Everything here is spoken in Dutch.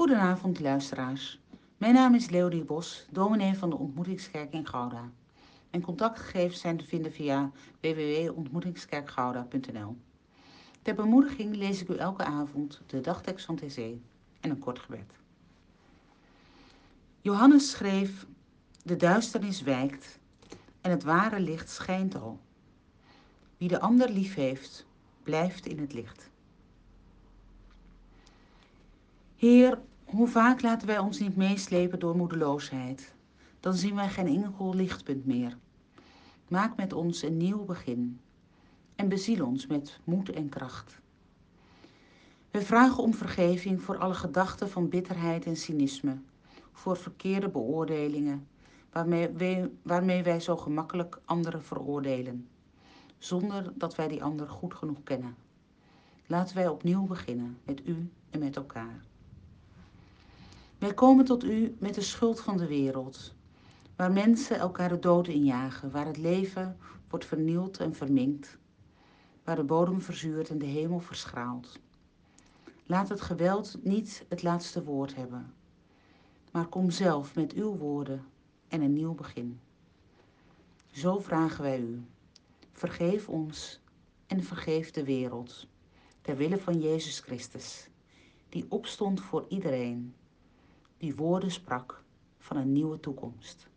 Goedenavond luisteraars. Mijn naam is Leonie Bos, dominee van de Ontmoetingskerk in Gouda. Mijn contactgegevens zijn te vinden via www.ontmoetingskerkgouda.nl. Ter bemoediging lees ik u elke avond de dagtekst van TC en een kort gebed. Johannes schreef: De duisternis wijkt en het ware licht schijnt al. Wie de ander lief heeft, blijft in het licht. Heer, hoe vaak laten wij ons niet meeslepen door moedeloosheid? Dan zien wij geen enkel lichtpunt meer. Maak met ons een nieuw begin en beziel ons met moed en kracht. We vragen om vergeving voor alle gedachten van bitterheid en cynisme, voor verkeerde beoordelingen, waarmee wij, waarmee wij zo gemakkelijk anderen veroordelen, zonder dat wij die ander goed genoeg kennen. Laten wij opnieuw beginnen met u en met elkaar. Wij komen tot u met de schuld van de wereld, waar mensen elkaar de dood injagen, waar het leven wordt vernield en verminkt, waar de bodem verzuurt en de hemel verschraalt. Laat het geweld niet het laatste woord hebben, maar kom zelf met uw woorden en een nieuw begin. Zo vragen wij u, vergeef ons en vergeef de wereld, ter wille van Jezus Christus, die opstond voor iedereen die woorden sprak van een nieuwe toekomst.